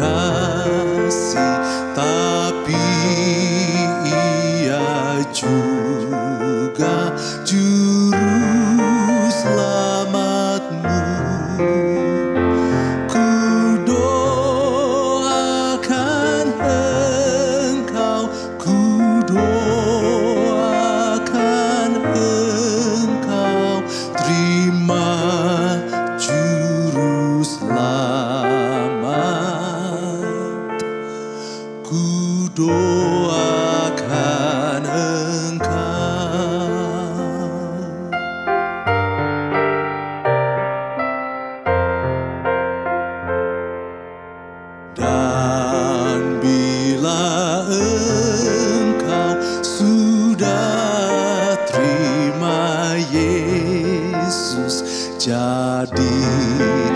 come. Deep.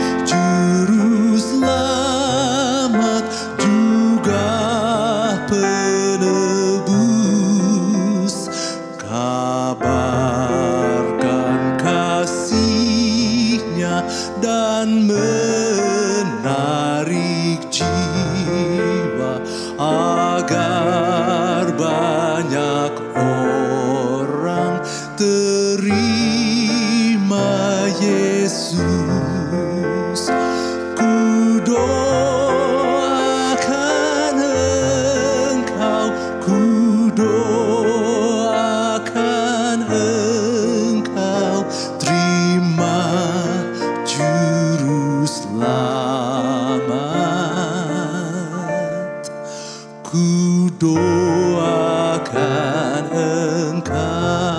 Shalom pare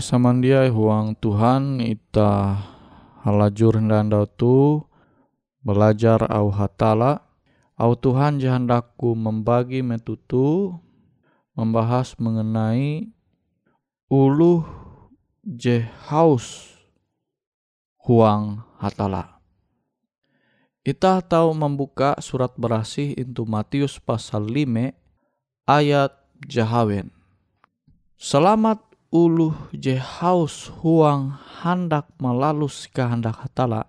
samandiai huang Tuhan ita halajur hendanda tu belajar au hatala au Tuhan jahandaku membagi metutu membahas mengenai uluh je haus huang hatala. Ita tahu membuka surat berasih into Matius pasal 5 ayat jahawen. Selamat uluh je haus huang hendak melalus kehendak hatala,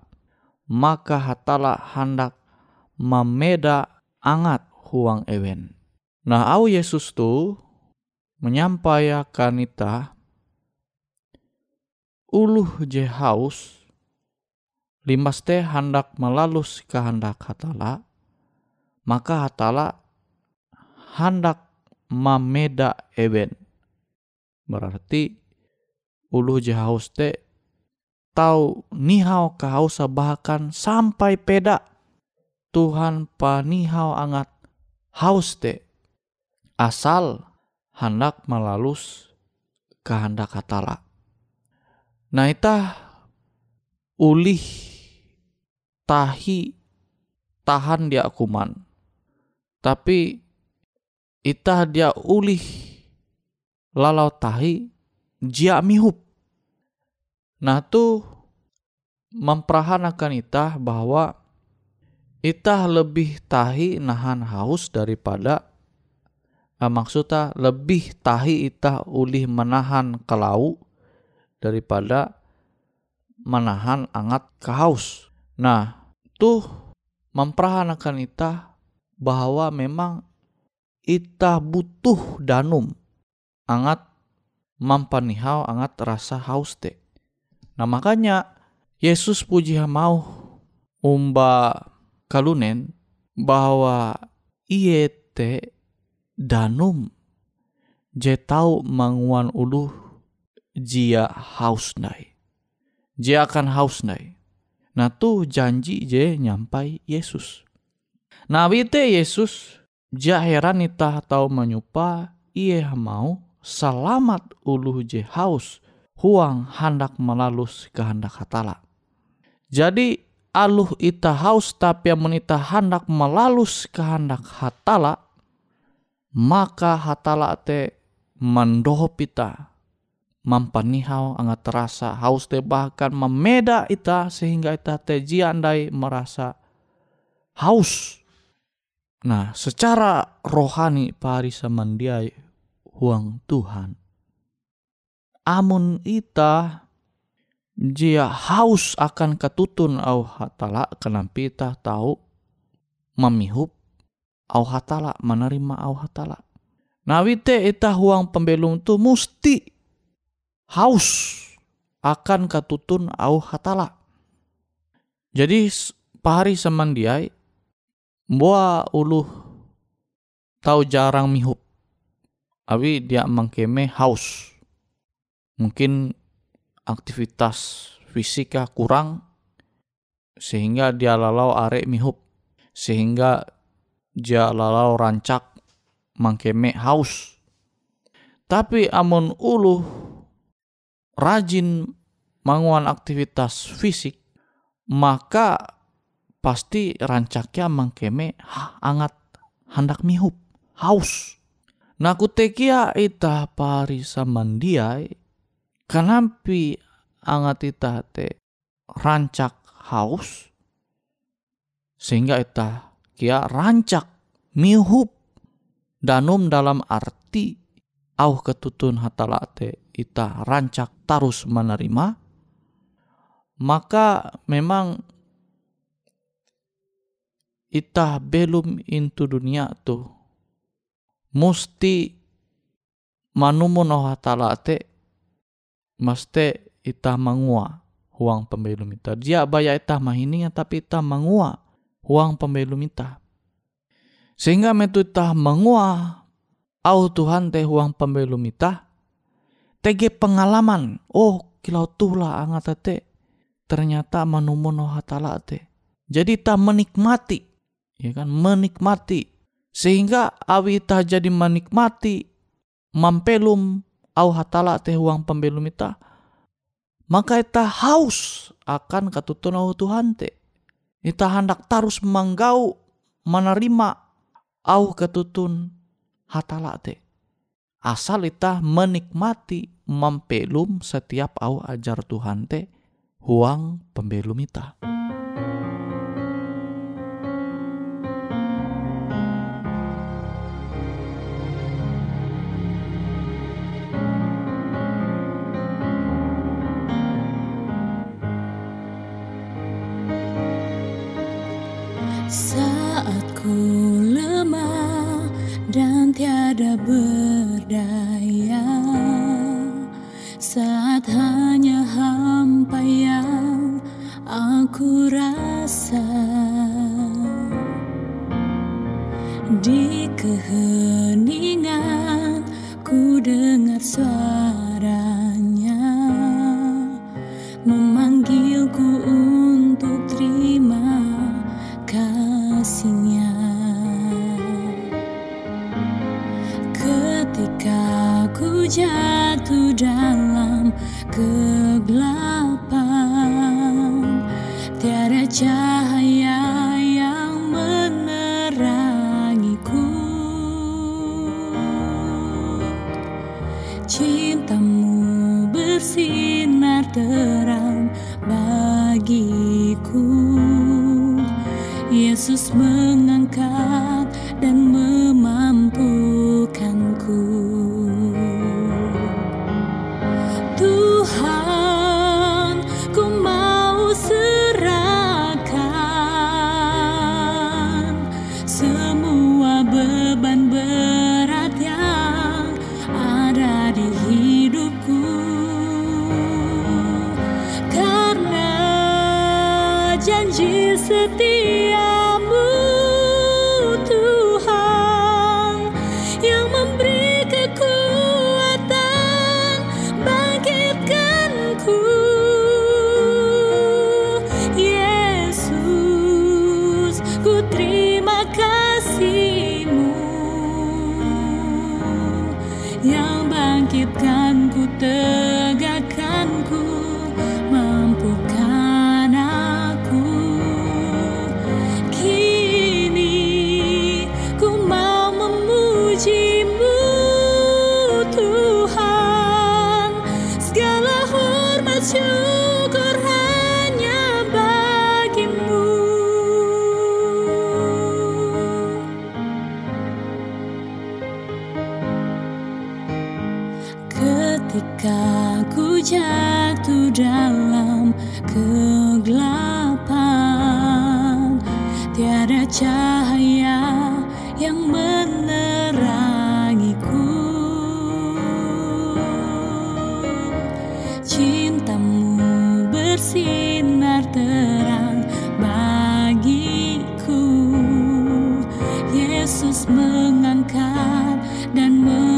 maka hatala hendak memeda angat huang ewen. Nah, au Yesus tu menyampaikan ita uluh je haus limbas teh hendak melalus kehendak hatala, maka hatala hendak mameda eben. Berarti ulu jehaus te tahu nihau kahausa bahkan sampai peda Tuhan panihau angat haus te asal hendak melalus kehendak hatala. Nah itah ulih tahi tahan dia kuman. Tapi itah dia ulih lalau tahi jia mihup. Nah tuh memperahanakan itah bahwa itah lebih tahi nahan haus daripada eh, maksudnya lebih tahi itah ulih menahan kelau daripada menahan angat kehaus. Nah, tuh memperahanakan itah bahwa memang itah butuh danum angat mampanihau angat rasa haus te. Nah makanya Yesus puji mau umba kalunen bahwa iye te danum je tau manguan ulu jia haus nai. Jia akan haus nai. Nah tuh janji je nyampai Yesus. Nah wite Yesus ja heran itah tau menyupa iye mau selamat uluh je haus huang hendak melalus kehendak hatala. Jadi aluh ita haus tapi yang ita hendak melalus kehendak hatala maka hatala te mendohop ita mampanihau angat terasa haus te bahkan memeda ita sehingga ita te jiandai merasa haus. Nah, secara rohani pari samandiai huang Tuhan. Amun ita jia haus akan ketutun au hatala kenampi ita tahu memihup au hatala menerima au hatala. Nawite ita huang pembelum tu musti haus akan ketutun au hatala. Jadi pahari semandiai buah uluh tahu jarang mihup Abi dia mengkeme haus. Mungkin aktivitas fisika kurang sehingga dia lalau arek mihup sehingga dia lalau rancak mengkeme haus. Tapi amun ulu rajin manguan aktivitas fisik maka pasti rancaknya mengkeme hangat hendak mihup haus Nah kutekia ita pari samandiai kanampi angat ita te rancak haus sehingga ita kia rancak mihup danum dalam arti au ketutun hatala te ita rancak tarus menerima. Maka memang ita belum into dunia tuh musti manumun oh hatala te maste ita mangua huang pembelum ita. Dia baya ita mahininga tapi ita mangua huang pembelum ita. Sehingga metu ita mangua au Tuhan teh huang pembelum ita. Tege pengalaman. Oh kilau tuhlah angat te. Ternyata manumun oh hatala te. Jadi ta menikmati. Ya kan menikmati sehingga awi ita jadi menikmati mampelum au hatala teh uang pembelum ita. Maka ita haus akan katutun au Tuhan te. Ita hendak tarus menggau menerima au ketutun hatala te. Asal ita menikmati mampelum setiap au ajar Tuhan te huang pembelum ita. Saat ku lemah dan tiada berdaya Saat hanya hampa yang aku rasa Di keheningan ku dengar suara Yesus mengangkat dan memampukanku mengangkat dan memampukanku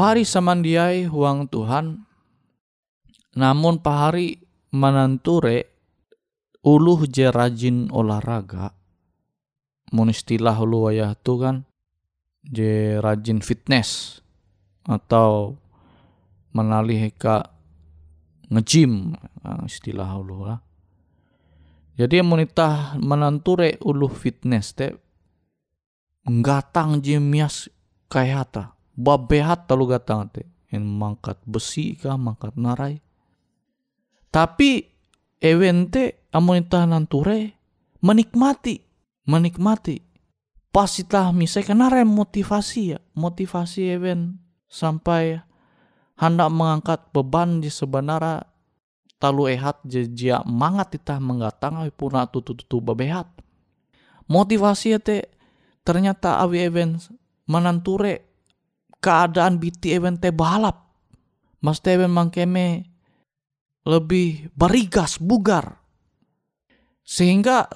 pahari samandiai huang Tuhan namun pahari menanture uluh je rajin olahraga. Mun istilah ulu wayah tu kan je rajin fitness atau menalih ngejim ah, istilah ulu lah. Jadi monita menanture ulu fitness te nggatang jemias kayata babehat talu gatang te yang mangkat besi kah mangkat narai. Tapi ewente amonita nanture menikmati menikmati. Pas itah misalnya kenara motivasi ya. Motivasi event sampai hendak mengangkat beban di sebenarnya talu ehat jejia mangat itah menggatang awi puna tutu tutu babehat. Motivasi ya te ternyata awi event menanture keadaan biti event te balap mas te event mangkeme lebih berigas, bugar. Sehingga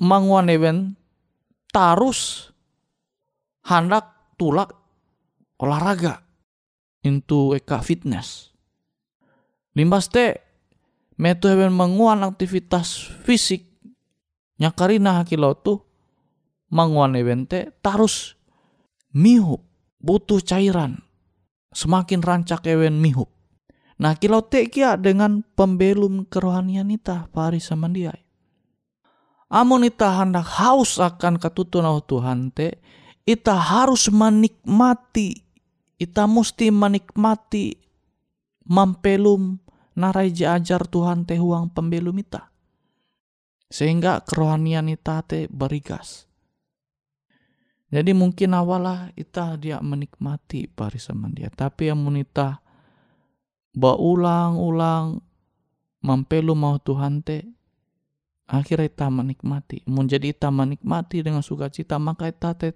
manguan event tarus hendak tulak olahraga into eka fitness. Limbas te metu event manguan aktivitas fisik nyakarina hakilau tu manguan event te tarus mihup butuh cairan semakin rancak event mihup Nah kilau kia dengan pembelum kerohanian ita pari samandiai. Amun ita hendak haus akan ketutun Tuhan te, ita harus menikmati, ita mesti menikmati mampelum narai ajar Tuhan te huang pembelum ita. Sehingga kerohanian ita te berigas. Jadi mungkin awalah ita dia menikmati pari samandia. Tapi amun ita baulang-ulang mampelu mau Tuhan te akhirnya kita menikmati. Menjadi kita menikmati dengan sukacita maka kita te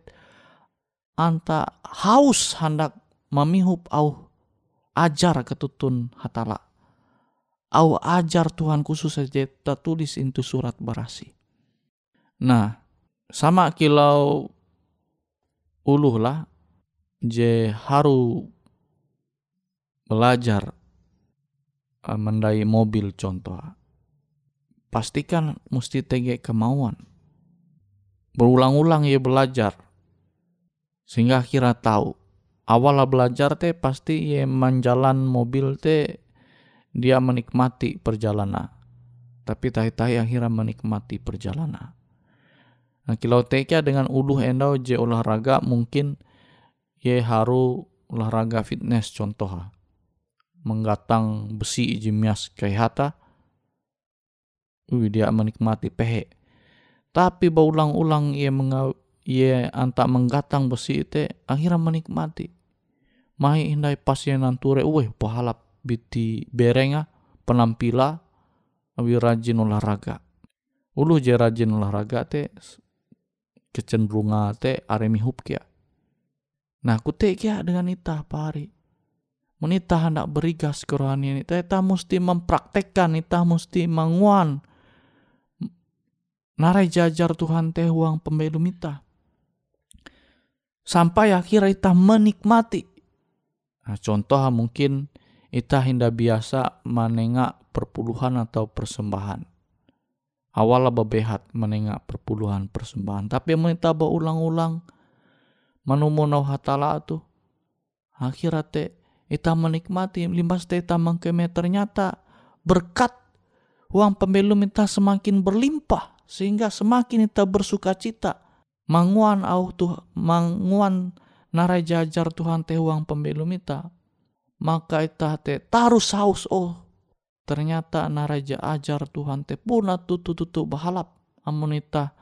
anta haus hendak memihup au ajar ketutun hatala. Au ajar Tuhan khusus saja tulis itu surat berasi. Nah sama kilau uluh lah je haru belajar Eh, mendai mobil contoh. Pastikan mesti tege kemauan. Berulang-ulang ia belajar sehingga kira tahu. Awalnya belajar teh pasti ia menjalan mobil teh dia menikmati perjalanan. Tapi tahi-tahi akhirnya menikmati perjalanan nah kilau teka dengan uluh endau je olahraga mungkin ye haru olahraga fitness contoh menggatang besi jimias hata Wih, dia menikmati pehe. Tapi berulang-ulang ia mengaw ia antak menggatang besi itu akhirnya menikmati. Mahi indai pasien nanture, weh pahala biti berenga penampila awi rajin olahraga. Ulu je rajin olahraga te kecenderungan te aremi hup kia. Nah, kute kia dengan ita pari. Menita hendak berigas kerohanian itu kita mesti mempraktekkan kita mesti menguan. Narai jajar Tuhan teh uang pembelum kita sampai akhirnya kita menikmati. Nah, contoh mungkin kita hendak biasa menengak perpuluhan atau persembahan awalnya bebehat menengak perpuluhan persembahan. Tapi menita berulang-ulang menumunau hatala tuh akhirnya teh Ita menikmati limbas teta mengkeme ternyata berkat uang pembelum ita semakin berlimpah sehingga semakin ita bersuka cita. Manguan au tuh manguan narai jajar Tuhan teh uang pembelum ita maka ita te tarus haus oh ternyata narai ajar Tuhan teh puna tutu tutu bahalap amun ita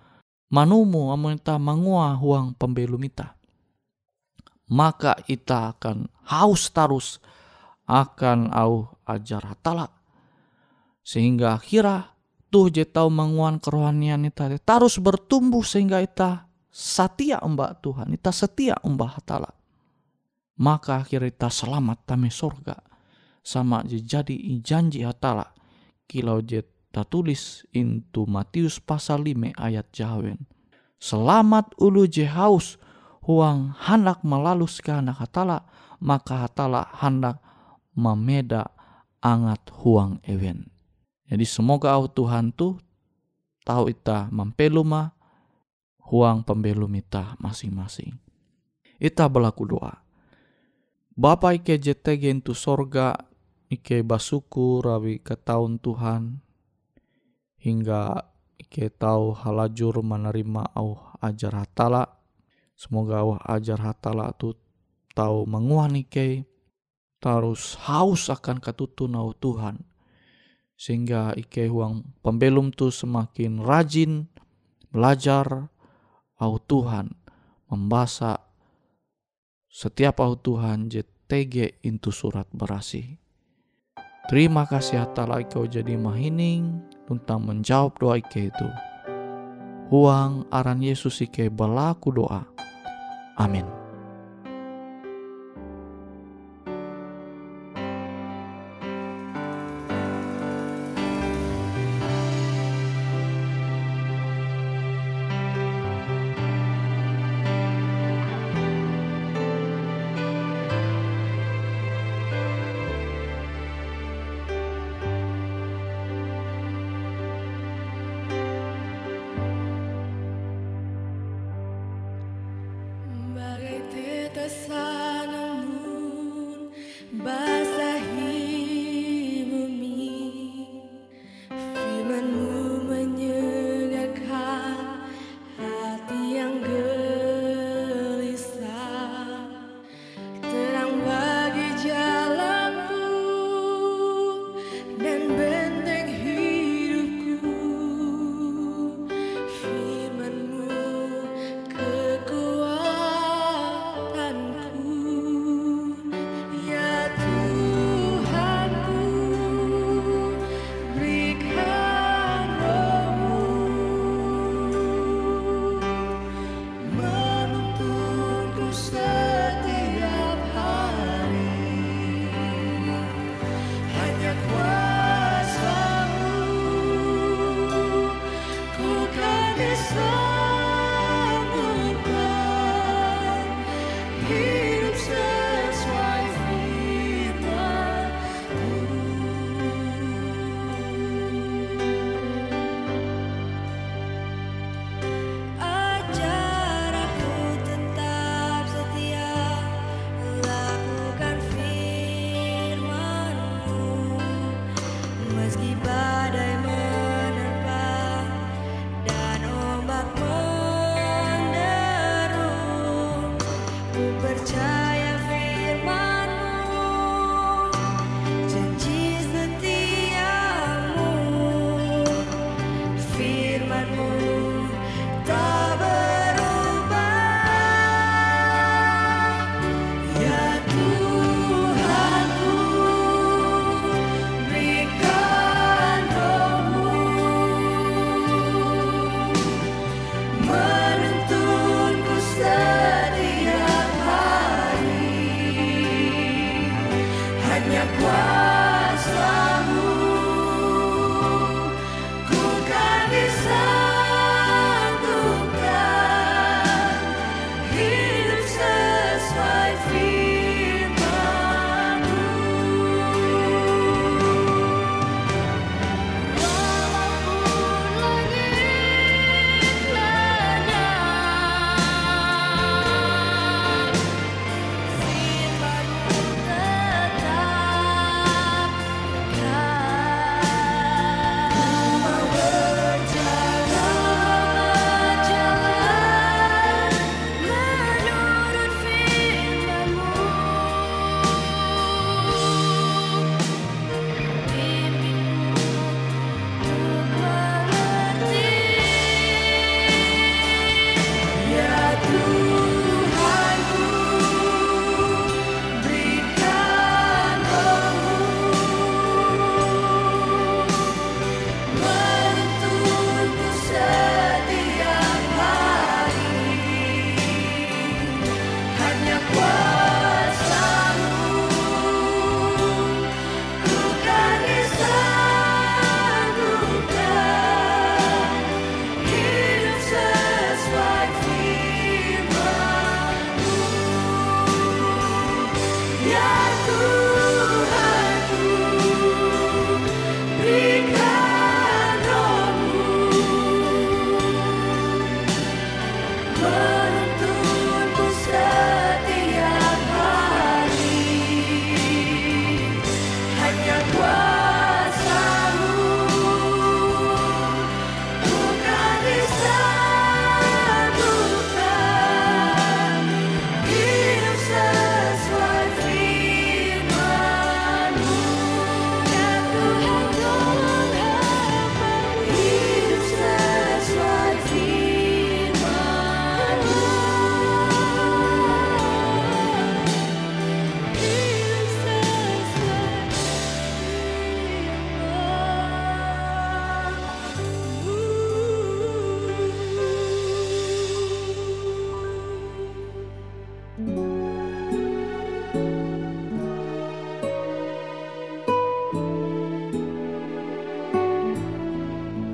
manumu amun ita mangua uang pembelum ita maka ita akan haus tarus akan au ajar hatala. Sehingga akhirnya tuh je tau menguan kerohanian ita tarus bertumbuh sehingga ita setia mbak Tuhan, ita setia mbak hatala. Maka akhirnya ita selamat tame sorga sama jadi janji hatala kilau je tulis into Matius pasal 5 ayat jawen. Selamat ulu je haus huang hendak melalus kehendak hatala maka hatala hendak memeda angat huang ewen. Jadi semoga au Tuhan tu tahu ita mampeluma huang pembelum ita masing-masing. Ita berlaku doa. Bapa ike JTG itu sorga ike basuku rawi ke tahun Tuhan hingga ike tahu halajur menerima au ajar hatala. Semoga au ajar hatala tu tahu menguah ike terus haus akan ketutun au Tuhan sehingga ike huang pembelum tu semakin rajin belajar au Tuhan membaca setiap au Tuhan JTG itu surat berasi. Terima kasih hatala kau jadi mahining tentang menjawab doa ike itu. Huang aran Yesus ike berlaku doa. Amin.